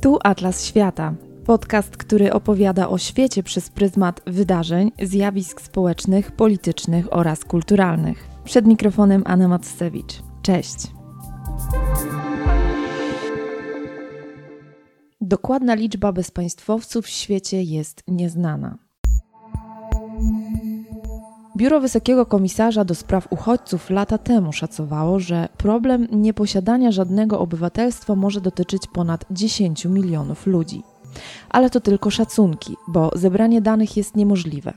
Tu Atlas Świata. Podcast, który opowiada o świecie przez pryzmat wydarzeń, zjawisk społecznych, politycznych oraz kulturalnych. Przed mikrofonem Anna Matsewicz. Cześć. Dokładna liczba bezpaństwowców w świecie jest nieznana. Biuro Wysokiego Komisarza do Spraw Uchodźców lata temu szacowało, że problem nieposiadania żadnego obywatelstwa może dotyczyć ponad 10 milionów ludzi. Ale to tylko szacunki, bo zebranie danych jest niemożliwe.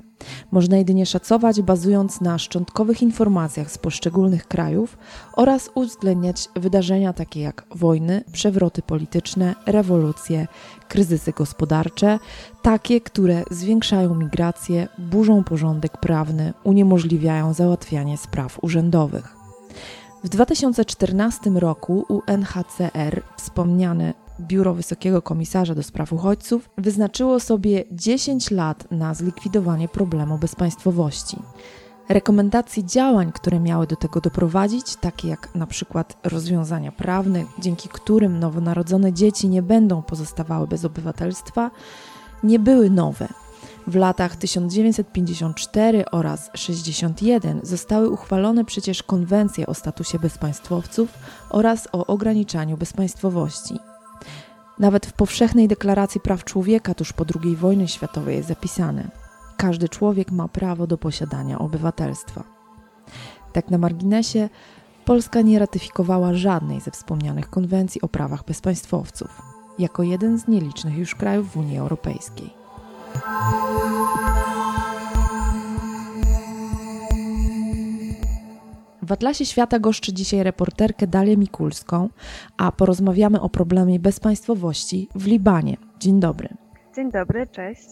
Można jedynie szacować bazując na szczątkowych informacjach z poszczególnych krajów oraz uwzględniać wydarzenia takie jak wojny, przewroty polityczne, rewolucje, kryzysy gospodarcze, takie, które zwiększają migrację, burzą porządek prawny, uniemożliwiają załatwianie spraw urzędowych. W 2014 roku UNHCR, wspomniane Biuro Wysokiego Komisarza do Spraw Uchodźców wyznaczyło sobie 10 lat na zlikwidowanie problemu bezpaństwowości. Rekomendacje działań, które miały do tego doprowadzić, takie jak na przykład rozwiązania prawne, dzięki którym nowonarodzone dzieci nie będą pozostawały bez obywatelstwa, nie były nowe. W latach 1954 oraz 61 zostały uchwalone przecież konwencje o statusie bezpaństwowców oraz o ograniczaniu bezpaństwowości. Nawet w powszechnej deklaracji praw człowieka tuż po II wojnie światowej jest zapisane: każdy człowiek ma prawo do posiadania obywatelstwa. Tak na marginesie, Polska nie ratyfikowała żadnej ze wspomnianych konwencji o prawach bezpaństwowców, jako jeden z nielicznych już krajów w Unii Europejskiej. W Atlasie Świata goszczy dzisiaj reporterkę Dalię Mikulską, a porozmawiamy o problemie bezpaństwowości w Libanie. Dzień dobry. Dzień dobry, cześć.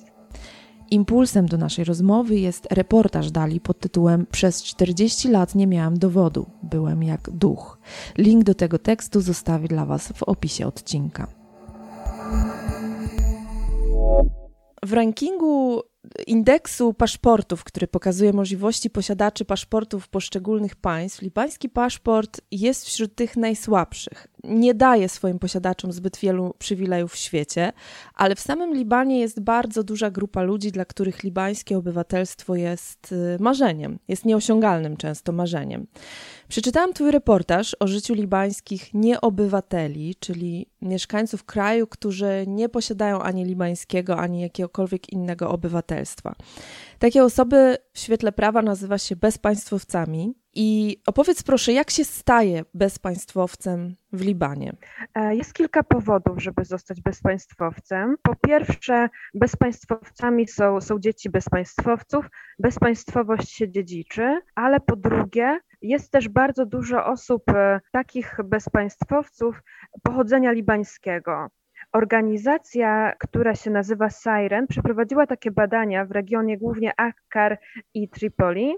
Impulsem do naszej rozmowy jest reportaż Dali pod tytułem Przez 40 lat nie miałam dowodu, byłem jak duch. Link do tego tekstu zostawię dla Was w opisie odcinka. W rankingu indeksu paszportów, który pokazuje możliwości posiadaczy paszportów poszczególnych państw, libański paszport jest wśród tych najsłabszych. Nie daje swoim posiadaczom zbyt wielu przywilejów w świecie, ale w samym Libanie jest bardzo duża grupa ludzi, dla których libańskie obywatelstwo jest y, marzeniem, jest nieosiągalnym często marzeniem. Przeczytałam Twój reportaż o życiu libańskich nieobywateli, czyli mieszkańców kraju, którzy nie posiadają ani libańskiego, ani jakiegokolwiek innego obywatelstwa. Takie osoby w świetle prawa nazywa się bezpaństwowcami. I opowiedz proszę, jak się staje bezpaństwowcem w Libanie? E, jest kilka powodów, żeby zostać bezpaństwowcem. Po pierwsze, bezpaństwowcami są, są dzieci bezpaństwowców, bezpaństwowość się dziedziczy, ale po drugie, jest też bardzo dużo osób, e, takich bezpaństwowców pochodzenia libańskiego. Organizacja, która się nazywa Siren, przeprowadziła takie badania w regionie głównie Akkar i Tripoli,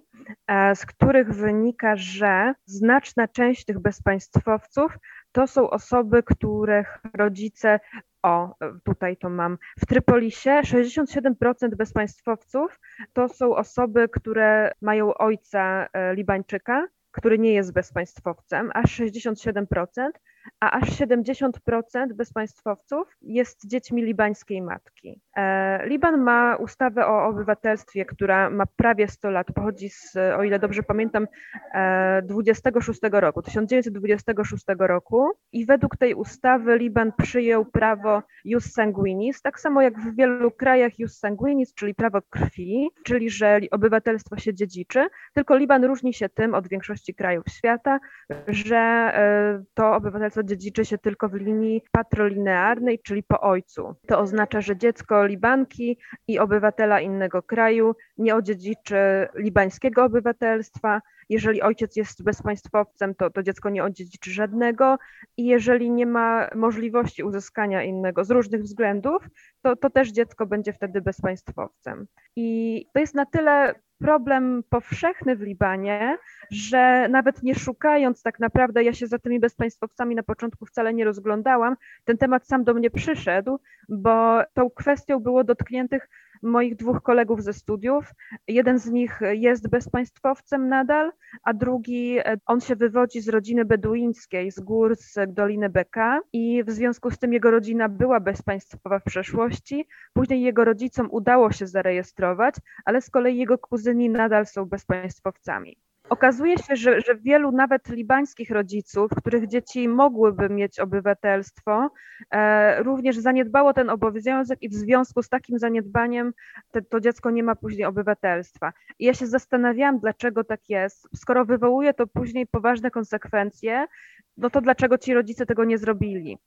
e, z których wynika, że znaczna część tych bezpaństwowców to są osoby, których rodzice o, tutaj to mam. W Trypolisie 67% bezpaństwowców to są osoby, które mają ojca e, Libańczyka, który nie jest bezpaństwowcem, aż 67%, a aż 70% bezpaństwowców jest dziećmi libańskiej matki. E, Liban ma ustawę o obywatelstwie, która ma prawie 100 lat, pochodzi z, o ile dobrze pamiętam, 26 e, roku, 1926 roku. I według tej ustawy Liban przyjął prawo jus sanguinis, tak samo jak w wielu krajach jus sanguinis, czyli prawo krwi, czyli że obywatelstwo się dziedziczy, tylko Liban różni się tym od większości krajów świata, że e, to obywatelstwo obywatelstwo dziedziczy się tylko w linii patrolinearnej, czyli po ojcu. To oznacza, że dziecko Libanki i obywatela innego kraju nie odziedziczy libańskiego obywatelstwa. Jeżeli ojciec jest bezpaństwowcem, to, to dziecko nie odziedziczy żadnego i jeżeli nie ma możliwości uzyskania innego z różnych względów, to, to też dziecko będzie wtedy bezpaństwowcem. I to jest na tyle problem powszechny w Libanie, że nawet nie szukając tak naprawdę, ja się za tymi bezpaństwowcami na początku wcale nie rozglądałam, ten temat sam do mnie przyszedł, bo tą kwestią było dotkniętych moich dwóch kolegów ze studiów. Jeden z nich jest bezpaństwowcem nadal, a drugi, on się wywodzi z rodziny beduińskiej, z gór z Doliny Beka i w związku z tym jego rodzina była bezpaństwowa w przeszłości. Później jego rodzicom udało się zarejestrować, ale z kolei jego kuzyni nadal są bezpaństwowcami. Okazuje się, że, że wielu nawet libańskich rodziców, których dzieci mogłyby mieć obywatelstwo, e, również zaniedbało ten obowiązek i w związku z takim zaniedbaniem te, to dziecko nie ma później obywatelstwa. I ja się zastanawiałam, dlaczego tak jest. Skoro wywołuje to później poważne konsekwencje, no to dlaczego ci rodzice tego nie zrobili?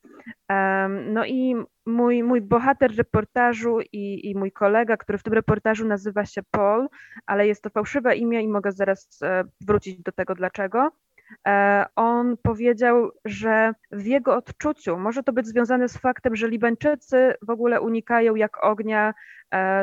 No i mój, mój bohater reportażu i, i mój kolega, który w tym reportażu nazywa się Paul, ale jest to fałszywe imię i mogę zaraz e, wrócić do tego dlaczego. E, on powiedział, że w jego odczuciu może to być związane z faktem, że Libańczycy w ogóle unikają jak ognia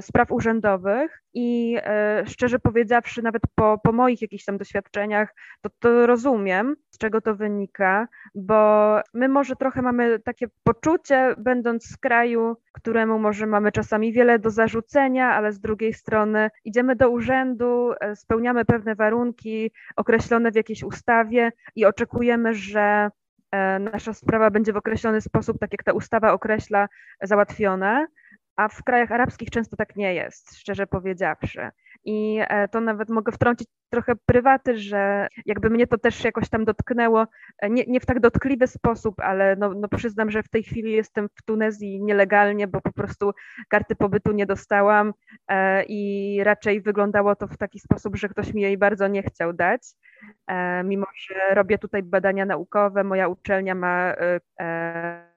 spraw urzędowych i e, szczerze powiedziawszy, nawet po, po moich jakichś tam doświadczeniach, to, to rozumiem, z czego to wynika, bo my może trochę mamy takie poczucie, będąc z kraju, któremu może mamy czasami wiele do zarzucenia, ale z drugiej strony idziemy do urzędu, spełniamy pewne warunki określone w jakiejś ustawie i oczekujemy, że E, nasza sprawa będzie w określony sposób, tak jak ta ustawa określa, załatwiona, a w krajach arabskich często tak nie jest, szczerze powiedziawszy. I e, to nawet mogę wtrącić trochę prywaty, że jakby mnie to też jakoś tam dotknęło, e, nie, nie w tak dotkliwy sposób, ale no, no przyznam, że w tej chwili jestem w Tunezji nielegalnie, bo po prostu karty pobytu nie dostałam i raczej wyglądało to w taki sposób, że ktoś mi jej bardzo nie chciał dać. E, mimo że robię tutaj badania naukowe, moja uczelnia ma e,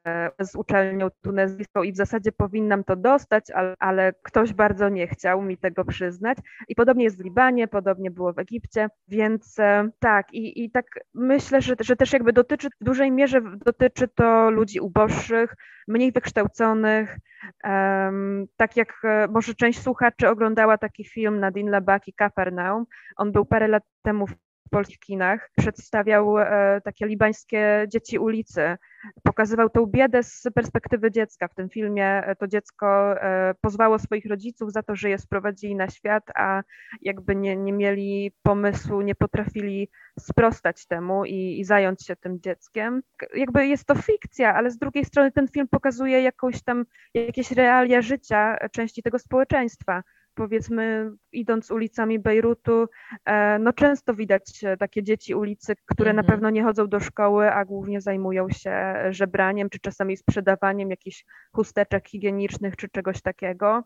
e, z uczelnią tunezyjską i w zasadzie powinnam to dostać, ale, ale, ktoś bardzo nie chciał mi tego przyznać. I podobnie jest w Libanie, podobnie było w Egipcie, więc tak, i, i tak myślę, że, że też jakby dotyczy, w dużej mierze dotyczy to ludzi uboższych, mniej wykształconych, um, tak jak może część słuchaczy oglądała taki film Nadine Labaki, Kapernaum, on był parę lat temu w w polskich kinach. Przedstawiał e, takie libańskie dzieci ulicy. Pokazywał tą biedę z perspektywy dziecka. W tym filmie e, to dziecko e, pozwało swoich rodziców za to, że je sprowadzili na świat, a jakby nie, nie mieli pomysłu, nie potrafili sprostać temu i, i zająć się tym dzieckiem. Jakby jest to fikcja, ale z drugiej strony ten film pokazuje jakąś tam, jakieś realia życia części tego społeczeństwa powiedzmy idąc ulicami Bejrutu, e, no często widać takie dzieci ulicy, które na mhm. pewno nie chodzą do szkoły, a głównie zajmują się żebraniem, czy czasami sprzedawaniem jakichś chusteczek higienicznych, czy czegoś takiego.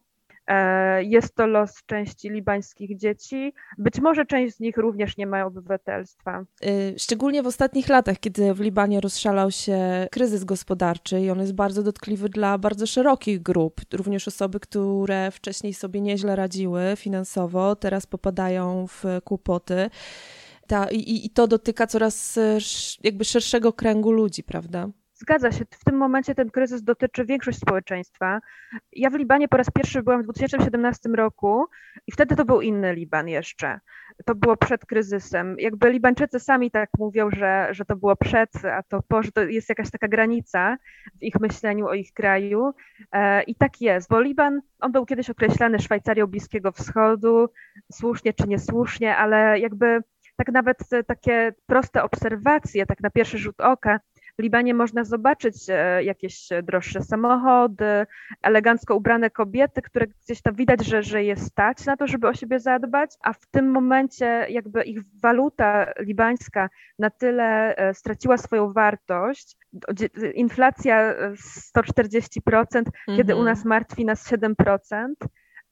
E, jest to los części libańskich dzieci. Być może część z nich również nie ma obywatelstwa. Y, szczególnie w ostatnich latach, kiedy w Libanie rozszalał się kryzys gospodarczy i on jest bardzo dotkliwy dla bardzo szerokich grup, również osoby, które wcześniej sobie nieźle radziły finansowo, teraz popadają w kłopoty. Ta, i, I to dotyka coraz jakby szerszego kręgu ludzi, prawda? Zgadza się, w tym momencie ten kryzys dotyczy większość społeczeństwa. Ja w Libanie po raz pierwszy byłam w 2017 roku i wtedy to był inny Liban jeszcze. To było przed kryzysem. Jakby Libańczycy sami tak mówią, że, że to było przed, a to po, że to jest jakaś taka granica w ich myśleniu o ich kraju. E, I tak jest, bo Liban, on był kiedyś określany Szwajcarią Bliskiego Wschodu, słusznie czy niesłusznie, ale jakby tak nawet takie proste obserwacje, tak na pierwszy rzut oka, w Libanie można zobaczyć e, jakieś droższe samochody, elegancko ubrane kobiety, które gdzieś tam widać, że, że je stać na to, żeby o siebie zadbać, a w tym momencie jakby ich waluta libańska na tyle e, straciła swoją wartość, inflacja 140%, kiedy u mhm. nas martwi nas 7%,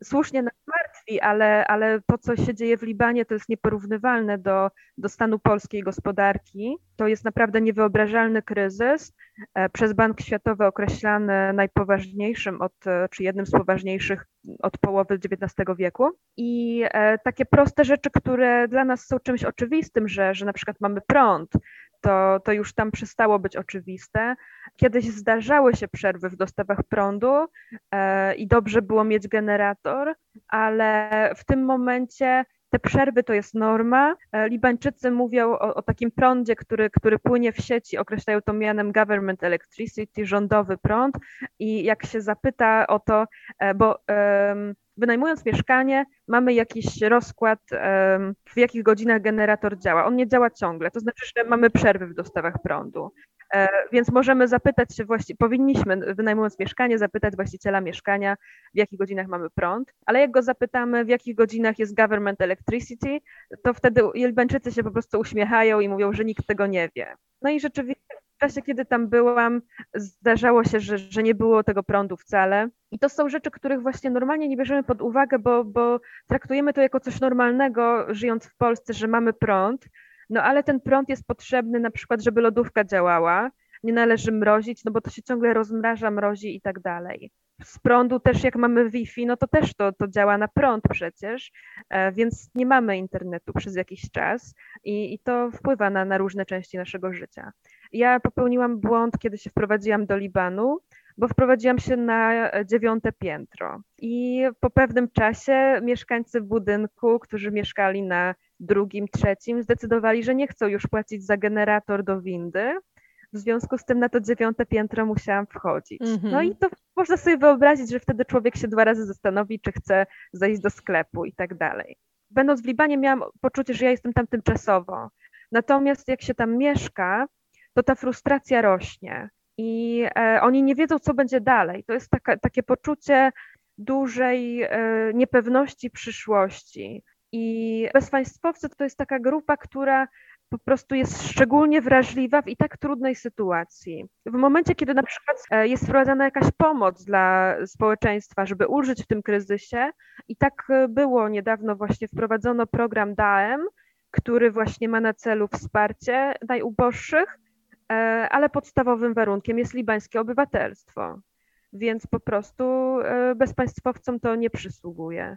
słusznie nas martwi, ale, ale to, co się dzieje w Libanie, to jest nieporównywalne do, do stanu polskiej gospodarki. To jest naprawdę niewyobrażalny kryzys, e, przez Bank Światowy określany najpoważniejszym, od, czy jednym z poważniejszych od połowy XIX wieku. I e, takie proste rzeczy, które dla nas są czymś oczywistym, że, że na przykład mamy prąd, to, to już tam przestało być oczywiste. Kiedyś zdarzały się przerwy w dostawach prądu e, i dobrze było mieć generator, ale w tym momencie te przerwy to jest norma. E, Libańczycy mówią o, o, takim prądzie, który, który płynie w sieci, określają to mianem government electricity, rządowy prąd. I jak się zapyta o to, e, bo wynajmując mieszkanie, mamy jakiś rozkład, w jakich godzinach generator działa. On nie działa ciągle, to znaczy, że mamy przerwy w dostawach prądu. E, więc możemy zapytać się właściwie, powinniśmy wynajmując mieszkanie, zapytać właściciela mieszkania, w jakich godzinach mamy prąd, ale jak go zapytamy, w jakich godzinach jest government electricity, to wtedy Jelbańczycy się po prostu uśmiechają i mówią, że nikt tego nie wie. No i rzeczywiście czasie, kiedy tam byłam, zdarzało się, że, że nie było tego prądu wcale. I to są rzeczy, których właśnie normalnie nie bierzemy pod uwagę, bo, bo traktujemy to jako coś normalnego, żyjąc w Polsce, że mamy prąd, no ale ten prąd jest potrzebny na przykład, żeby lodówka działała, nie należy mrozić, no bo to się ciągle rozmraża, mrozi i tak dalej. Z prądu też jak mamy Wi-Fi, no to też to, to działa na prąd przecież, e, więc nie mamy internetu przez jakiś czas i, i to wpływa na, na różne części naszego życia. Ja popełniłam błąd, kiedy się wprowadziłam do Libanu, bo wprowadziłam się na dziewiąte piętro. I po pewnym czasie mieszkańcy budynku, którzy mieszkali na drugim, trzecim, zdecydowali, że nie chcą już płacić za generator do windy. W związku z tym na to dziewiąte piętro musiałam wchodzić. Mm -hmm. No i to można sobie wyobrazić, że wtedy człowiek się dwa razy zastanowi, czy chce zejść do sklepu i tak dalej. Będąc w Libanie, miałam poczucie, że ja jestem tam tymczasowo. Natomiast jak się tam mieszka, to ta frustracja rośnie i e, oni nie wiedzą, co będzie dalej. To jest taka, takie poczucie dużej e, niepewności przyszłości. I bezpaństwowcy to jest taka grupa, która po prostu jest szczególnie wrażliwa w i tak trudnej sytuacji. W momencie, kiedy na przykład e, jest wprowadzana jakaś pomoc dla społeczeństwa, żeby ulżyć w tym kryzysie, i tak było niedawno właśnie wprowadzono program DAEM, który właśnie ma na celu wsparcie najuboższych, ale podstawowym warunkiem jest libańskie obywatelstwo. Więc po prostu bezpaństwowcom to nie przysługuje.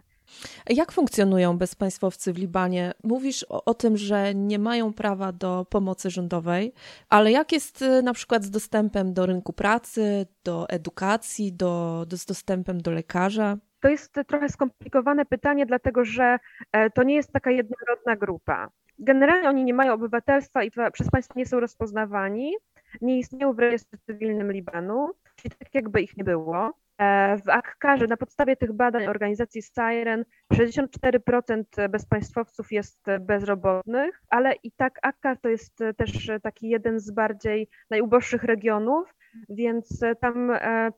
Jak funkcjonują bezpaństwowcy w Libanie? Mówisz o, o, tym, że nie mają prawa do pomocy rządowej, ale jak jest y, na przykład z dostępem do rynku pracy, do edukacji, do, do z dostępem do lekarza? To jest trochę skomplikowane pytanie, dlatego że e, to nie jest taka jednorodna grupa. Generalnie oni nie mają obywatelstwa i przez państwo nie są rozpoznawani, nie istnieją w rejestrze cywilnym Libanu, czyli tak jakby ich nie było. E, w Akkarze na podstawie tych badań organizacji Siren 64% bezpaństwowców jest bezrobotnych, ale i tak Akkar to jest też taki jeden z bardziej najuboższych regionów, więc tam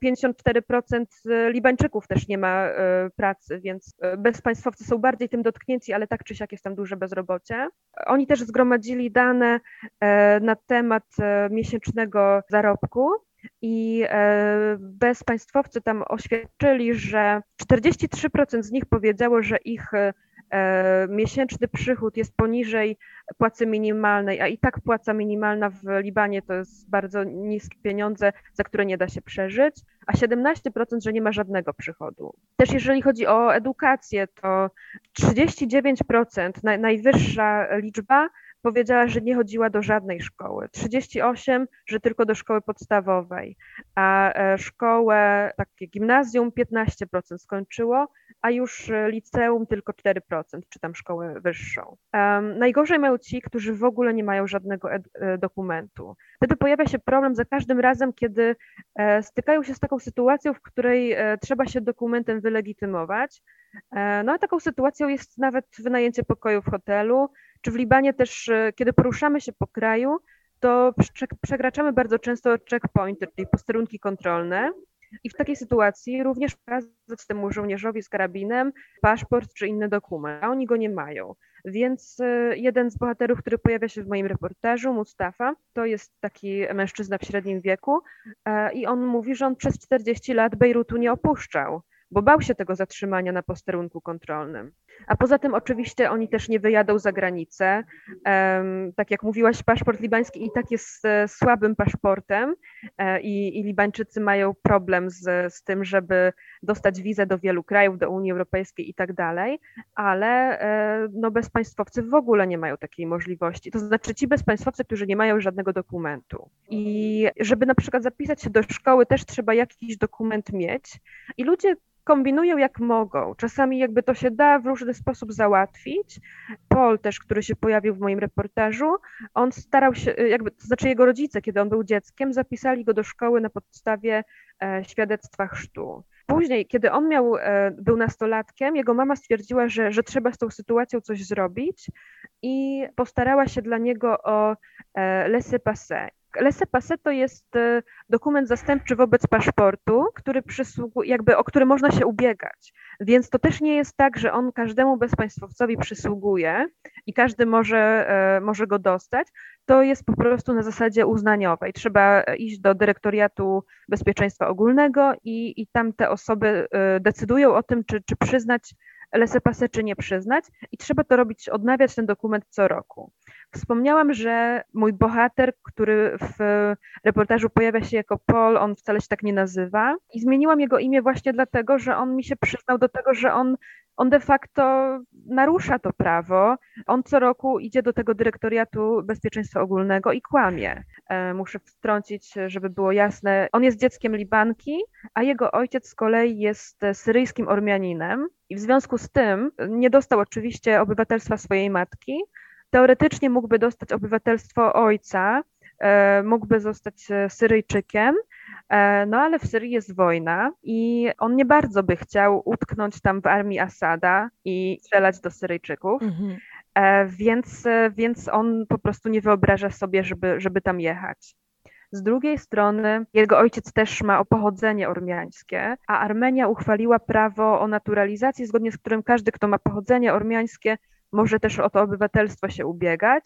54% e, Libańczyków też nie ma e, pracy, więc bezpaństwowcy są bardziej tym dotknięci, ale tak czy siak jest tam duże bezrobocie. Oni też zgromadzili dane na temat miesięcznego zarobku i e, bezpaństwowcy tam oświadczyli, że 43% z nich powiedziało, że ich e, miesięczny przychód jest poniżej płacy minimalnej, a i tak płaca minimalna w Libanie to jest bardzo niskie pieniądze, za które nie da się przeżyć, a 17% że nie ma żadnego przychodu. Też jeżeli chodzi o edukację, to 39%, najwyższa liczba, powiedziała, że nie chodziła do żadnej szkoły. 38, że tylko do szkoły podstawowej, a e, szkołę, takie gimnazjum 15% skończyło, a już liceum tylko 4%, czy tam szkołę wyższą. Um, najgorzej mają ci, którzy w ogóle nie mają żadnego e, dokumentu. Wtedy pojawia się problem za każdym razem, kiedy e, stykają się z taką sytuacją, w której e, trzeba się dokumentem wylegitymować. E, no a taką sytuacją jest nawet wynajęcie pokoju w hotelu, czy w Libanie też, e, kiedy poruszamy się po kraju, to przekraczamy bardzo często checkpointy, czyli posterunki kontrolne. I w takiej sytuacji również pokazać temu żołnierzowi z karabinem paszport czy inny dokument, a oni go nie mają. Więc e, jeden z bohaterów, który pojawia się w moim reportażu, Mustafa, to jest taki mężczyzna w średnim wieku e, i on mówi, że on przez 40 lat Bejrutu nie opuszczał bo bał się tego zatrzymania na posterunku kontrolnym. A poza tym oczywiście oni też nie wyjadą za granicę. Tak jak mówiłaś, paszport libański i tak jest e, słabym paszportem e, i, i Libańczycy mają problem z, z tym, żeby dostać wizę do wielu krajów, do Unii Europejskiej i tak dalej, ale e, no, bezpaństwowcy w ogóle nie mają takiej możliwości. To znaczy ci bezpaństwowcy, którzy nie mają żadnego dokumentu. I żeby na przykład zapisać się do szkoły, też trzeba jakiś dokument mieć. I ludzie kombinują jak mogą. Czasami jakby to się da w różny sposób załatwić. Paul też, który się pojawił w moim reportażu, on starał się, jakby, to znaczy jego rodzice, kiedy on był dzieckiem, zapisali go do szkoły na podstawie e, świadectwa chrztu. Później, kiedy on miał, e, był nastolatkiem, jego mama stwierdziła, że, że trzeba z tą sytuacją coś zrobić i postarała się dla niego o e, laissez-passer. Laissez-passer to jest e, dokument zastępczy wobec paszportu, który przysługuje, jakby, o który można się ubiegać. Więc to też nie jest tak, że on każdemu bezpaństwowcowi przysługuje i każdy może, e, może go dostać. To jest po prostu na zasadzie uznaniowej. Trzeba iść do Dyrektoriatu Bezpieczeństwa Ogólnego i, i tam te osoby e, decydują o tym, czy, czy przyznać laissez-passer, czy nie przyznać i trzeba to robić, odnawiać ten dokument co roku. Wspomniałam, że mój bohater, który w reportażu pojawia się jako Paul, on wcale się tak nie nazywa. I zmieniłam jego imię właśnie dlatego, że on mi się przyznał do tego, że on, on de facto narusza to prawo. On co roku idzie do tego dyrektoriatu bezpieczeństwa ogólnego i kłamie. E, muszę wtrącić, żeby było jasne. On jest dzieckiem Libanki, a jego ojciec z kolei jest syryjskim Ormianinem. I w związku z tym nie dostał oczywiście obywatelstwa swojej matki, teoretycznie mógłby dostać obywatelstwo ojca, e, mógłby zostać e, Syryjczykiem, e, no ale w Syrii jest wojna i on nie bardzo by chciał utknąć tam w armii Asada i strzelać do Syryjczyków. Mhm. Więc, więc on po prostu nie wyobraża sobie, żeby, żeby tam jechać. Z drugiej strony jego ojciec też ma pochodzenie ormiańskie, a Armenia uchwaliła prawo o naturalizacji, zgodnie z którym każdy, kto ma pochodzenie ormiańskie, może też o to obywatelstwo się ubiegać,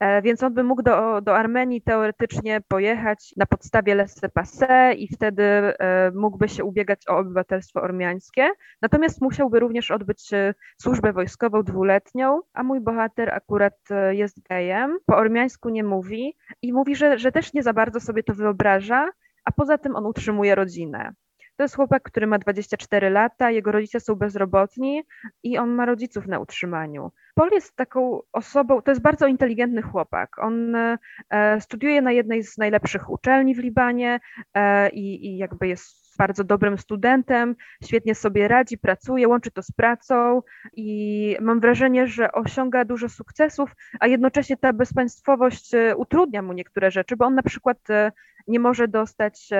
e, więc on by mógł do, do Armenii teoretycznie pojechać na podstawie laissez-passer i wtedy e, mógłby się ubiegać o obywatelstwo ormiańskie, natomiast musiałby również odbyć e, służbę wojskową dwuletnią, a mój bohater akurat jest gejem, po ormiańsku nie mówi i mówi, że, że też nie za bardzo sobie to wyobraża, a poza tym on utrzymuje rodzinę. To jest chłopak, który ma 24 lata, jego rodzice są bezrobotni i on ma rodziców na utrzymaniu. Paul jest taką osobą, to jest bardzo inteligentny chłopak. On e, studiuje na jednej z najlepszych uczelni w Libanie e, i, i jakby jest bardzo dobrym studentem, świetnie sobie radzi, pracuje, łączy to z pracą i mam wrażenie, że osiąga dużo sukcesów, a jednocześnie ta bezpaństwowość e, utrudnia mu niektóre rzeczy, bo on na przykład nie może dostać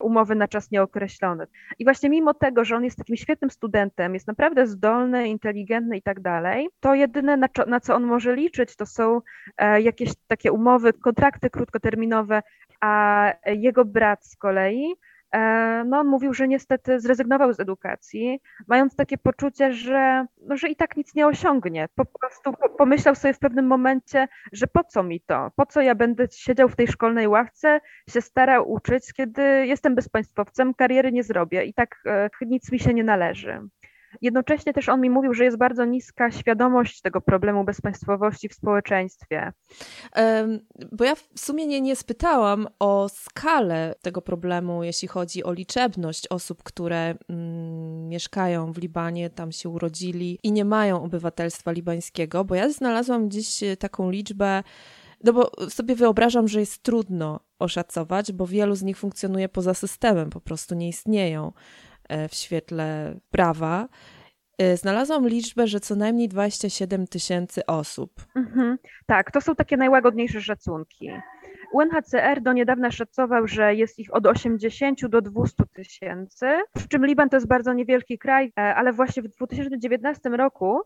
umowy na czas nieokreślony. I właśnie mimo tego, że on jest takim świetnym studentem, jest naprawdę zdolny, inteligentny i tak dalej, to jedyne na, na co on może liczyć, to są e, jakieś takie umowy, kontrakty krótkoterminowe, a jego brat z kolei E, no on mówił, że niestety zrezygnował z edukacji, mając takie poczucie, że, no, że i tak nic nie osiągnie. Po prostu pomyślał sobie w pewnym momencie, że po co mi to? Po co ja będę siedział w tej szkolnej ławce, się starał uczyć, kiedy jestem bezpaństwowcem, kariery nie zrobię i tak e, nic mi się nie należy. Jednocześnie też on mi mówił, że jest bardzo niska świadomość tego problemu bezpaństwowości w społeczeństwie. Bo ja w sumie nie, nie spytałam o skalę tego problemu, jeśli chodzi o liczebność osób, które mm, mieszkają w Libanie, tam się urodzili i nie mają obywatelstwa libańskiego, bo ja znalazłam gdzieś taką liczbę. No bo sobie wyobrażam, że jest trudno oszacować, bo wielu z nich funkcjonuje poza systemem, po prostu nie istnieją. E, w świetle prawa, e, znalazłam liczbę, że co najmniej 27 tysięcy osób. Mhm. Tak, to są takie najłagodniejsze szacunki. UNHCR do niedawna szacował, że jest ich od 80 do 200 tysięcy, przy czym Liban to jest bardzo niewielki kraj, e, ale właśnie w 2019 roku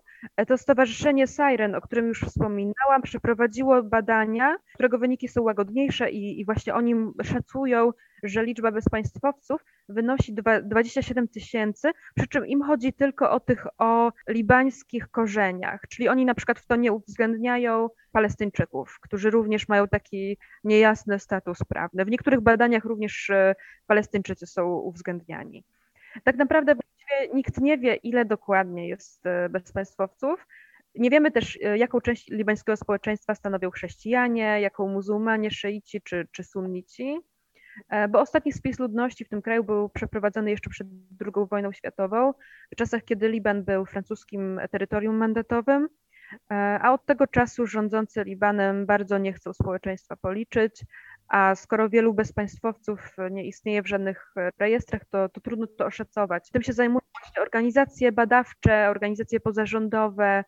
to Stowarzyszenie Siren, o którym już wspominałam, przeprowadziło badania, którego wyniki są łagodniejsze i, i właśnie oni szacują, że liczba bezpaństwowców wynosi 27 tysięcy, przy czym im chodzi tylko o tych o libańskich korzeniach, czyli oni na przykład w to nie uwzględniają Palestyńczyków, którzy również mają taki niejasny status prawny. W niektórych badaniach również e, Palestyńczycy są uwzględniani. Tak naprawdę nikt nie wie, ile dokładnie jest e, bezpaństwowców. Nie wiemy też, e, jaką część libańskiego społeczeństwa stanowią chrześcijanie, jaką muzułmanie, szyici czy, czy sunnici. E, bo ostatni spis ludności w tym kraju był przeprowadzony jeszcze przed II wojną światową, w czasach, kiedy Liban był francuskim terytorium mandatowym, e, a od tego czasu rządzący Libanem bardzo nie chcą społeczeństwa policzyć, a skoro wielu bezpaństwowców nie istnieje w żadnych rejestrach, to, to trudno to oszacować. Tym się zajmują właśnie organizacje badawcze, organizacje pozarządowe,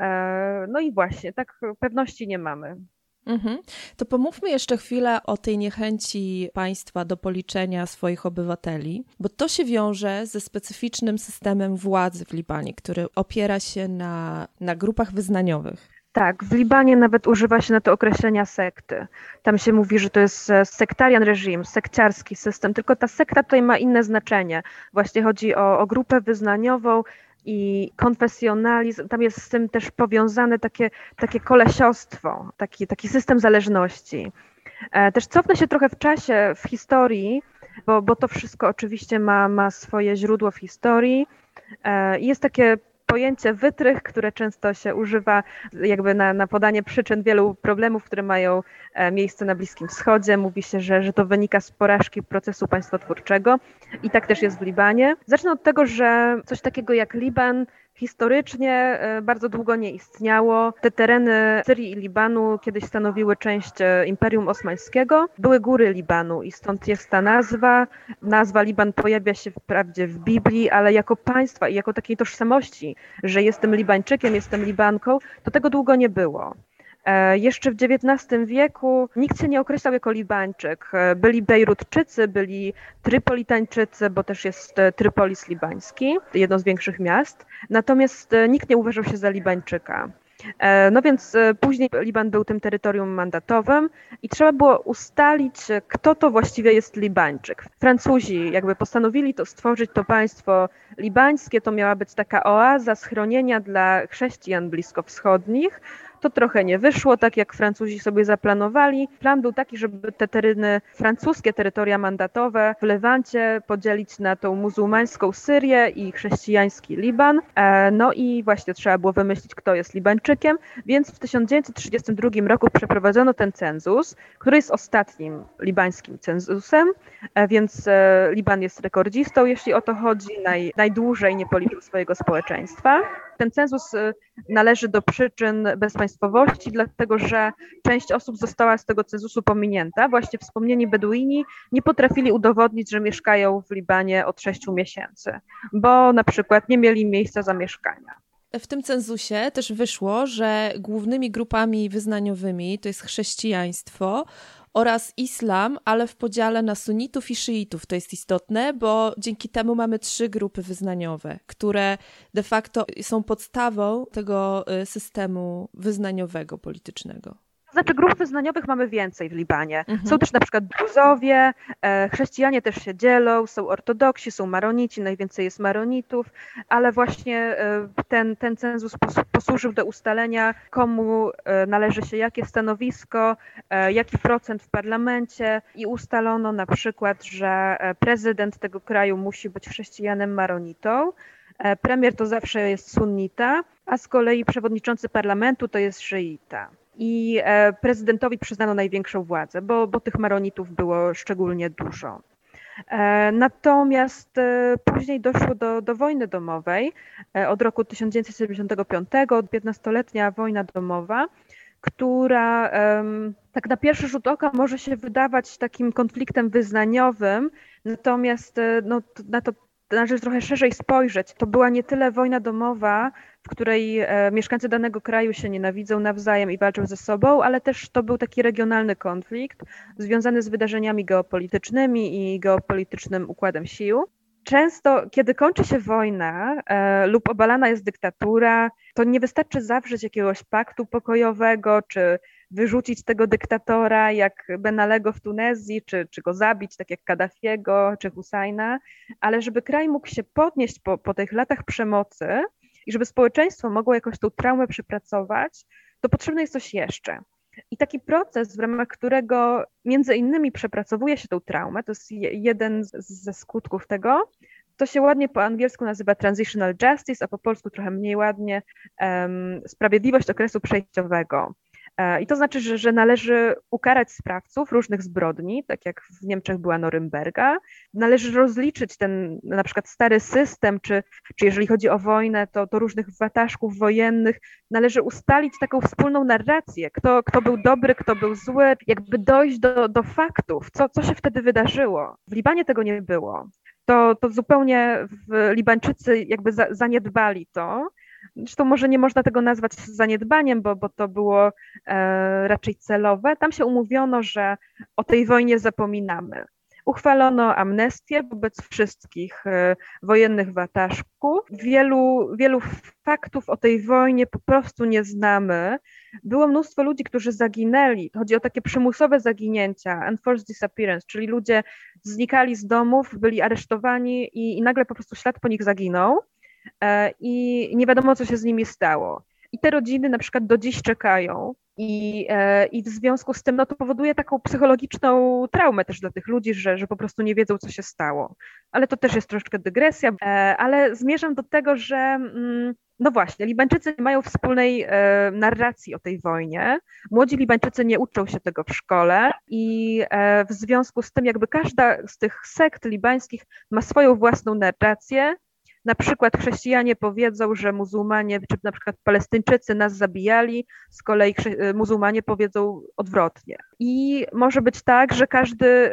e, no i właśnie, tak pewności nie mamy. Mhm. To pomówmy jeszcze chwilę o tej niechęci państwa do policzenia swoich obywateli, bo to się wiąże ze specyficznym systemem władzy w Libanie, który opiera się na, na grupach wyznaniowych. Tak, w Libanie nawet używa się na to określenia sekty. Tam się mówi, że to jest e, sektarian reżim, sekciarski system, tylko ta sekta tutaj ma inne znaczenie. Właśnie chodzi o, o grupę wyznaniową i konfesjonalizm, tam jest z tym też powiązane takie, takie kolesiostwo, taki, taki system zależności. E, też cofnę się trochę w czasie, w historii, bo, bo to wszystko oczywiście ma, ma swoje źródło w historii. E, jest takie pojęcie wytrych, które często się używa jakby na, na podanie przyczyn wielu problemów, które mają e, miejsce na Bliskim Wschodzie. Mówi się, że, że to wynika z porażki procesu państwotwórczego i tak też jest w Libanie. Zacznę od tego, że coś takiego jak Liban historycznie e, bardzo długo nie istniało. Te tereny Syrii i Libanu kiedyś stanowiły część e, Imperium Osmańskiego. Były góry Libanu i stąd jest ta nazwa. Nazwa Liban pojawia się wprawdzie w Biblii, ale jako państwa i jako takiej tożsamości, że jestem Libańczykiem, jestem Libanką, to tego długo nie było. E, jeszcze w XIX wieku nikt się nie określał jako Libańczyk. E, byli Bejrutczycy, byli Trypolitańczycy, bo też jest e, Trypolis libański, jedno z większych miast. Natomiast nikt nie uważał się za Libańczyka. No więc później Liban był tym terytorium mandatowym i trzeba było ustalić, kto to właściwie jest Libańczyk. Francuzi jakby postanowili to stworzyć to państwo libańskie, to miała być taka oaza schronienia dla chrześcijan bliskowschodnich, to trochę nie wyszło, tak jak Francuzi sobie zaplanowali. Plan był taki, żeby te tereny, francuskie terytoria mandatowe w Lewancie podzielić na tą muzułmańską Syrię i chrześcijański Liban. E, no i właśnie trzeba było wymyślić, kto jest Libańczykiem, więc w 1932 roku przeprowadzono ten cenzus, który jest ostatnim libańskim cenzusem, e, więc e, Liban jest rekordzistą, jeśli o to chodzi, naj, najdłużej nie policzył swojego społeczeństwa. Ten cenzus należy do przyczyn bezpaństwowości, dlatego że część osób została z tego cenzusu pominięta. Właśnie wspomnieni Beduini nie potrafili udowodnić, że mieszkają w Libanie od 6 miesięcy, bo na przykład nie mieli miejsca zamieszkania. W tym cenzusie też wyszło, że głównymi grupami wyznaniowymi to jest chrześcijaństwo oraz islam, ale w podziale na sunitów i szyitów. To jest istotne, bo dzięki temu mamy trzy grupy wyznaniowe, które de facto są podstawą tego y, systemu wyznaniowego politycznego. Znaczy grup wyznaniowych mamy więcej w Libanie. Mhm. Są też na przykład druzowie, e, chrześcijanie też się dzielą, są ortodoksi, są maronici, najwięcej jest maronitów, ale właśnie e, ten, ten cenzus posłużył do ustalenia, komu e, należy się jakie stanowisko, jaki procent w parlamencie i ustalono na przykład, że prezydent tego kraju musi być chrześcijanem maronitą, premier to zawsze jest sunnita, a z kolei przewodniczący parlamentu to jest szyita i e, prezydentowi przyznano największą władzę, bo, bo tych maronitów było szczególnie dużo. E, natomiast e, później doszło do, do wojny domowej od roku 1975, 15-letnia wojna domowa, która tak na pierwszy rzut oka może się wydawać takim konfliktem wyznaniowym, natomiast no, na to należy trochę szerzej spojrzeć. To była nie tyle wojna domowa, w której e, mieszkańcy danego kraju się nienawidzą nawzajem i walczą ze sobą, ale też to był taki regionalny konflikt związany z wydarzeniami geopolitycznymi i geopolitycznym układem sił. Często, kiedy kończy się wojna e, lub obalana jest dyktatura, to nie wystarczy zawrzeć jakiegoś paktu pokojowego, czy wyrzucić tego dyktatora jak Benalego w Tunezji, czy, czy go zabić, tak jak Kaddafiego, czy Husajna, ale żeby kraj mógł się podnieść po, po tych latach przemocy i żeby społeczeństwo mogło jakoś tą traumę przepracować, to potrzebne jest coś jeszcze. I taki proces, w ramach którego między innymi przepracowuje się tą traumę, to jest jeden ze skutków tego, to się ładnie po angielsku nazywa transitional justice, a po polsku trochę mniej ładnie um, sprawiedliwość okresu przejściowego. E, I to znaczy, że, że należy ukarać sprawców różnych zbrodni, tak jak w Niemczech była Norymberga. Należy rozliczyć ten na przykład stary system, czy, czy jeżeli chodzi o wojnę, to, to różnych wataszków wojennych. Należy ustalić taką wspólną narrację, kto, kto był dobry, kto był zły, jakby dojść do, do faktów, co, co się wtedy wydarzyło. W Libanie tego nie było. To, to zupełnie Libańczycy jakby za, zaniedbali to zresztą może nie można tego nazwać zaniedbaniem, bo, bo to było e, raczej celowe. Tam się umówiono, że o tej wojnie zapominamy. Uchwalono amnestię wobec wszystkich e, wojennych wataszków. Wielu, wielu faktów o tej wojnie po prostu nie znamy. Było mnóstwo ludzi, którzy zaginęli. Chodzi o takie przymusowe zaginięcia, enforced disappearance, czyli ludzie znikali z domów, byli aresztowani i, i nagle po prostu ślad po nich zaginął i nie wiadomo, co się z nimi stało. I te rodziny na przykład do dziś czekają i, e, I w związku z tym no, to powoduje taką psychologiczną traumę też dla tych ludzi, że, że po prostu nie wiedzą, co się stało. Ale to też jest troszeczkę dygresja, e, ale zmierzam do tego, że mm, no właśnie, Libańczycy nie mają wspólnej e, narracji o tej wojnie. Młodzi Libańczycy nie uczą się tego w szkole i w związku z tym jakby każda z tych sekt libańskich ma swoją własną narrację, na przykład chrześcijanie powiedzą, że muzułmanie, czy na przykład Palestyńczycy nas zabijali, z kolei y, muzułmanie powiedzą odwrotnie. I może być tak, że każdy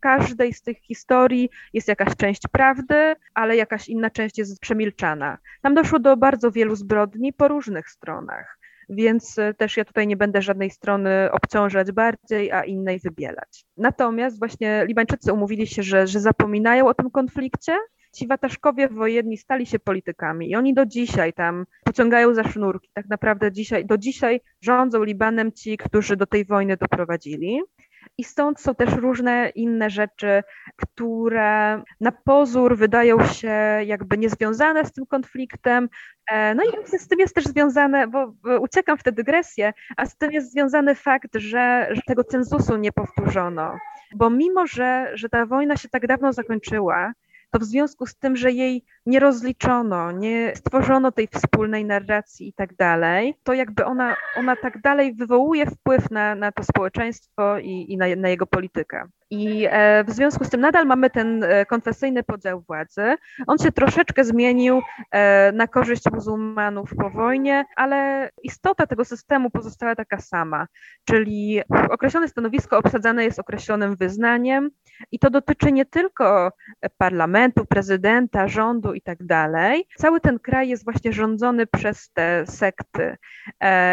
każdej z tych historii jest jakaś część prawdy, ale jakaś inna część jest przemilczana. Tam doszło do bardzo wielu zbrodni po różnych stronach więc y, też ja tutaj nie będę żadnej strony obciążać bardziej, a innej wybielać. Natomiast właśnie Libańczycy umówili się, że, że zapominają o tym konflikcie ci wataszkowie wojenni stali się politykami i oni do dzisiaj tam pociągają za sznurki. Tak naprawdę dzisiaj, do dzisiaj rządzą Libanem ci, którzy do tej wojny doprowadzili. I stąd są też różne inne rzeczy, które na pozór wydają się jakby niezwiązane z tym konfliktem. E, no i z tym jest też związane, bo uciekam w tę dygresję, a z tym jest związany fakt, że, że tego cenzusu nie powtórzono. Bo mimo, że, że ta wojna się tak dawno zakończyła, to w związku z tym, że jej nie rozliczono, nie stworzono tej wspólnej narracji i tak dalej, to jakby ona, ona tak dalej wywołuje wpływ na, na to społeczeństwo i, i na, na jego politykę. I e, w związku z tym nadal mamy ten e, konfesyjny podział władzy. On się troszeczkę zmienił e, na korzyść muzułmanów po wojnie, ale istota tego systemu pozostała taka sama, czyli określone stanowisko obsadzane jest określonym wyznaniem i to dotyczy nie tylko parlamentu, prezydenta, rządu i tak. Cały ten kraj jest właśnie rządzony przez te sekty.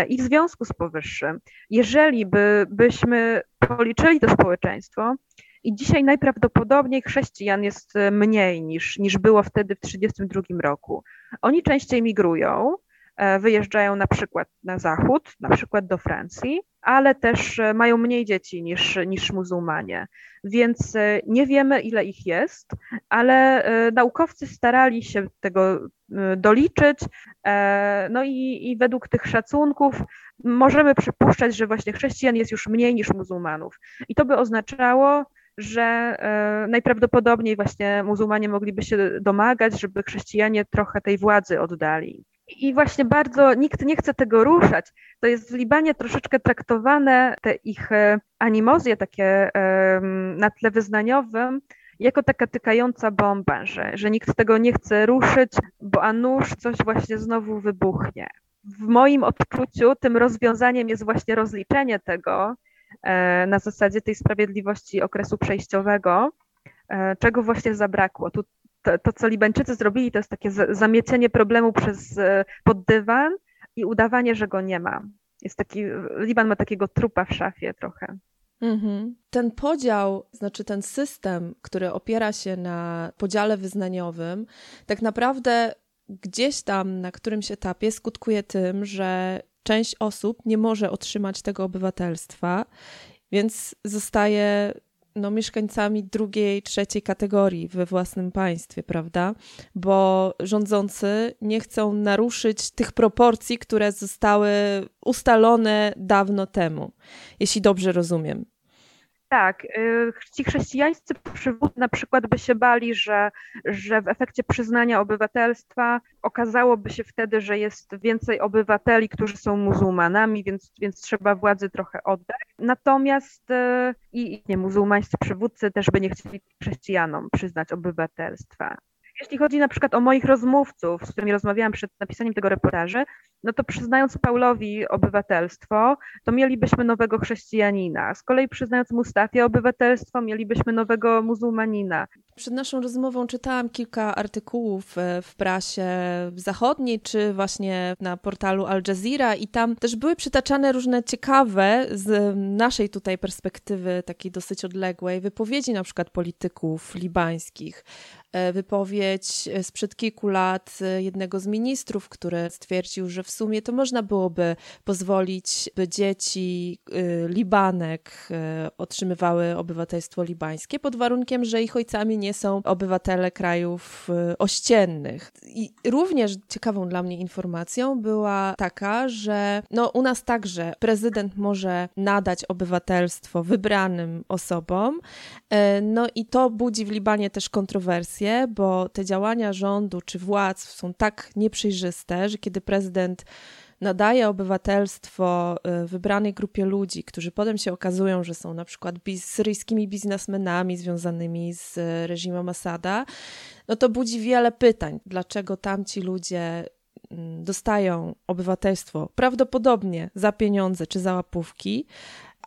I w związku z powyższym, jeżeli by, byśmy policzyli to społeczeństwo, i dzisiaj najprawdopodobniej chrześcijan jest e, mniej niż, niż było wtedy w 1932 roku. Oni częściej migrują, e, wyjeżdżają na przykład na zachód, na przykład do Francji, ale też e, mają mniej dzieci niż, niż muzułmanie. Więc nie wiemy, ile ich jest, ale naukowcy starali się tego doliczyć. No i, i według tych szacunków możemy przypuszczać, że właśnie chrześcijan jest już mniej niż muzułmanów. I to by oznaczało, że e, najprawdopodobniej właśnie muzułmanie mogliby się domagać, żeby chrześcijanie trochę tej władzy oddali. I właśnie bardzo nikt nie chce tego ruszać. To jest w Libanie troszeczkę traktowane, te ich e, animozje takie na tle wyznaniowym, jako taka tykająca bomba, że, że nikt tego nie chce ruszyć, bo a nuż coś właśnie znowu wybuchnie. W moim odczuciu tym rozwiązaniem jest właśnie rozliczenie tego, E, na zasadzie tej sprawiedliwości okresu przejściowego, e, czego właśnie zabrakło. Tu to, to, co Libańczycy zrobili, to jest takie zamiecenie problemu przez e, pod dywan i udawanie, że go nie ma. Jest taki, Liban ma takiego trupa w szafie trochę. Mhm. Ten podział, znaczy ten system, który opiera się na podziale wyznaniowym, tak naprawdę gdzieś tam na którymś etapie skutkuje tym, że część osób nie może otrzymać tego obywatelstwa, więc zostaje no, mieszkańcami drugiej, trzeciej kategorii we własnym państwie, prawda? Bo rządzący nie chcą naruszyć tych proporcji, które zostały ustalone dawno temu, jeśli dobrze rozumiem. Tak, y, ci chrześcijańscy przywódcy na przykład by się bali, że, że w efekcie przyznania obywatelstwa okazałoby się wtedy, że jest więcej obywateli, którzy są muzułmanami, więc, więc trzeba władzy trochę oddać. Natomiast y, i nie, muzułmańscy przywódcy też by nie chcieli chrześcijanom przyznać obywatelstwa. Jeśli chodzi na przykład o moich rozmówców, z którymi rozmawiałam przed napisaniem tego reportażu, no to przyznając Paulowi obywatelstwo, to mielibyśmy nowego chrześcijanina. Z kolei przyznając Mustafie obywatelstwo, mielibyśmy nowego muzułmanina. Przed naszą rozmową czytałam kilka artykułów e, w prasie zachodniej, czy właśnie na portalu Al Jazeera i tam też były przytaczane różne ciekawe z naszej tutaj perspektywy, takiej dosyć odległej, wypowiedzi na przykład polityków libańskich, E, wypowiedź e, sprzed kilku lat jednego z ministrów, który stwierdził, że w sumie to można byłoby pozwolić, by dzieci Libanek otrzymywały obywatelstwo libańskie pod warunkiem, że ich ojcami nie są obywatele krajów ościennych. I również ciekawą dla mnie informacją była taka, że no, u nas także prezydent może nadać obywatelstwo wybranym osobom, no i to budzi w Libanie też kontrowersje bo te działania rządu czy władz są tak nieprzejrzyste, że kiedy prezydent nadaje obywatelstwo y, wybranej grupie ludzi, którzy potem się okazują, że są na przykład syryjskimi biznesmenami związanymi z reżimem Asada, no to budzi wiele pytań, dlaczego tamci ludzie mm, dostają obywatelstwo prawdopodobnie za pieniądze czy za łapówki,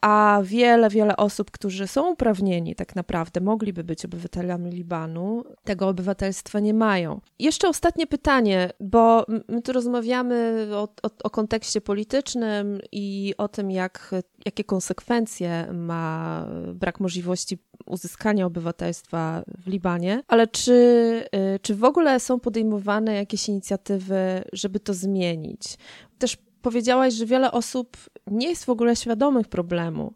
a wiele, wiele osób, którzy są uprawnieni tak naprawdę, mogliby być obywatelami Libanu, tego obywatelstwa nie mają. Jeszcze ostatnie pytanie, bo my tu rozmawiamy o, o, o kontekście politycznym i o tym, jak, jakie konsekwencje ma brak możliwości uzyskania obywatelstwa w Libanie, ale czy, y, czy w ogóle są podejmowane jakieś inicjatywy, żeby to zmienić? Też powiedziałaś, że wiele osób nie jest w ogóle świadomych problemu,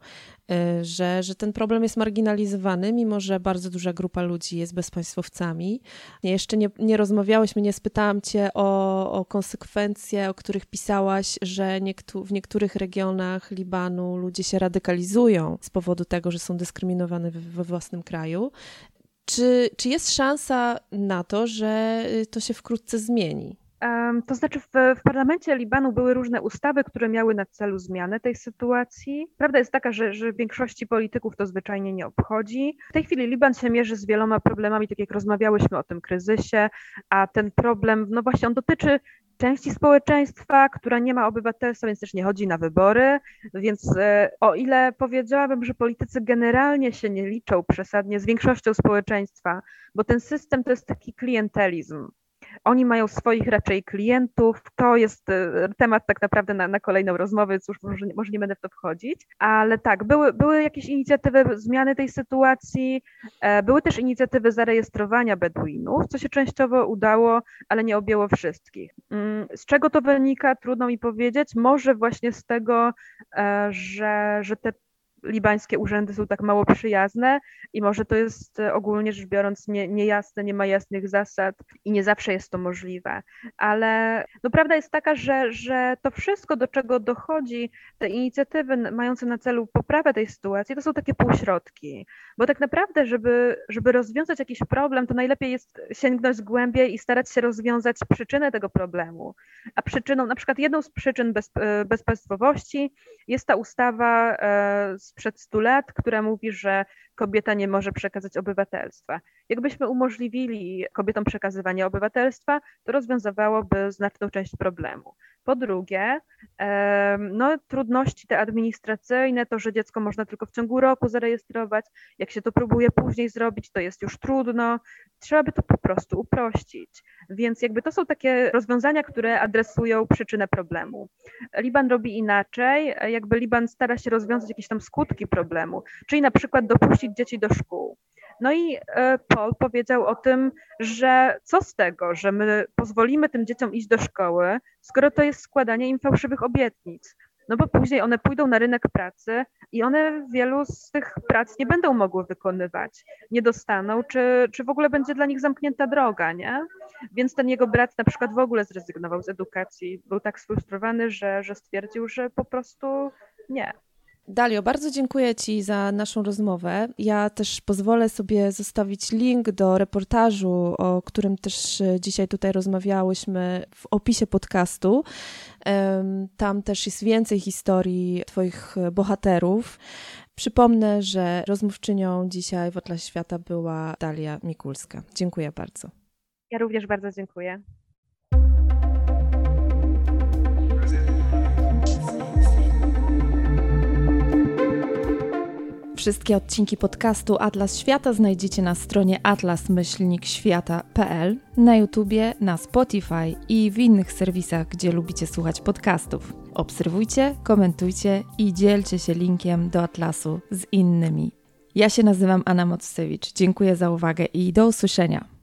y, że, że ten problem jest marginalizowany, mimo że bardzo duża grupa ludzi jest bezpaństwowcami. Jeszcze nie, nie rozmawiałyśmy, nie spytałam Cię o, o konsekwencje, o których pisałaś, że niektó w niektórych regionach Libanu ludzie się radykalizują z powodu tego, że są dyskryminowani we własnym kraju. Czy, czy jest szansa na to, że y, to się wkrótce zmieni? To znaczy, w, w, parlamencie Libanu były różne ustawy, które miały na celu zmianę tej sytuacji. Prawda jest taka, że, że większości polityków to zwyczajnie nie obchodzi. W tej chwili Liban się mierzy z wieloma problemami, tak jak rozmawiałyśmy o tym kryzysie, a ten problem, no właśnie, on dotyczy części społeczeństwa, która nie ma obywatelstwa, więc też nie chodzi na wybory. Więc e, o ile powiedziałabym, że politycy generalnie się nie liczą przesadnie z większością społeczeństwa, bo ten system to jest taki klientelizm. Oni mają swoich raczej klientów. To jest e, temat tak naprawdę na, na kolejną rozmowę, już może, może nie będę w to wchodzić. Ale tak, były, były jakieś inicjatywy zmiany tej sytuacji. E, były też inicjatywy zarejestrowania Beduinów, co się częściowo udało, ale nie objęło wszystkich. Mm, z czego to wynika, trudno mi powiedzieć. Może właśnie z tego, e, że, że te libańskie urzędy są tak mało przyjazne i może to jest e, ogólnie rzecz biorąc nie, niejasne, nie ma jasnych zasad i nie zawsze jest to możliwe. Ale no, prawda jest taka, że, że to wszystko, do czego dochodzi, te inicjatywy mające na celu poprawę tej sytuacji, to są takie półśrodki. Bo tak naprawdę, żeby, żeby rozwiązać jakiś problem, to najlepiej jest sięgnąć głębiej i starać się rozwiązać przyczynę tego problemu. A przyczyną, na przykład jedną z przyczyn bez, e, bezpaństwowości jest ta ustawa e, sprzed 100 lat, która mówi, że kobieta nie może przekazać obywatelstwa. Jakbyśmy umożliwili kobietom przekazywanie obywatelstwa, to rozwiązywałoby znaczną część problemu. Po drugie, no, trudności te administracyjne, to, że dziecko można tylko w ciągu roku zarejestrować, jak się to próbuje później zrobić, to jest już trudno. Trzeba by to po prostu uprościć. Więc jakby to są takie rozwiązania, które adresują przyczynę problemu. Liban robi inaczej, jakby Liban stara się rozwiązać jakieś tam skutki problemu, czyli na przykład dopuścić dzieci do szkół. No i e, Paul powiedział o tym, że co z tego, że my pozwolimy tym dzieciom iść do szkoły, skoro to jest składanie im fałszywych obietnic. No bo później one pójdą na rynek pracy i one wielu z tych prac nie będą mogły wykonywać, nie dostaną, czy, czy w ogóle będzie dla nich zamknięta droga, nie? Więc ten jego brat na przykład w ogóle zrezygnował z edukacji, był tak sfrustrowany, że, że stwierdził, że po prostu nie. Dalio, bardzo dziękuję Ci za naszą rozmowę. Ja też pozwolę sobie zostawić link do reportażu, o którym też e, dzisiaj tutaj rozmawiałyśmy w opisie podcastu. Tam też jest więcej historii Twoich bohaterów. Przypomnę, że rozmówczynią dzisiaj w Atlas Świata była Dalia Mikulska. Dziękuję bardzo. Ja również bardzo dziękuję. Wszystkie odcinki podcastu Atlas Świata znajdziecie na stronie atlas-świata.pl, na YouTubie, na Spotify i w innych serwisach, gdzie lubicie słuchać podcastów. Obserwujcie, komentujcie i dzielcie się linkiem do Atlasu z innymi. Ja się nazywam Anna Mocewicz. Dziękuję za uwagę i do usłyszenia.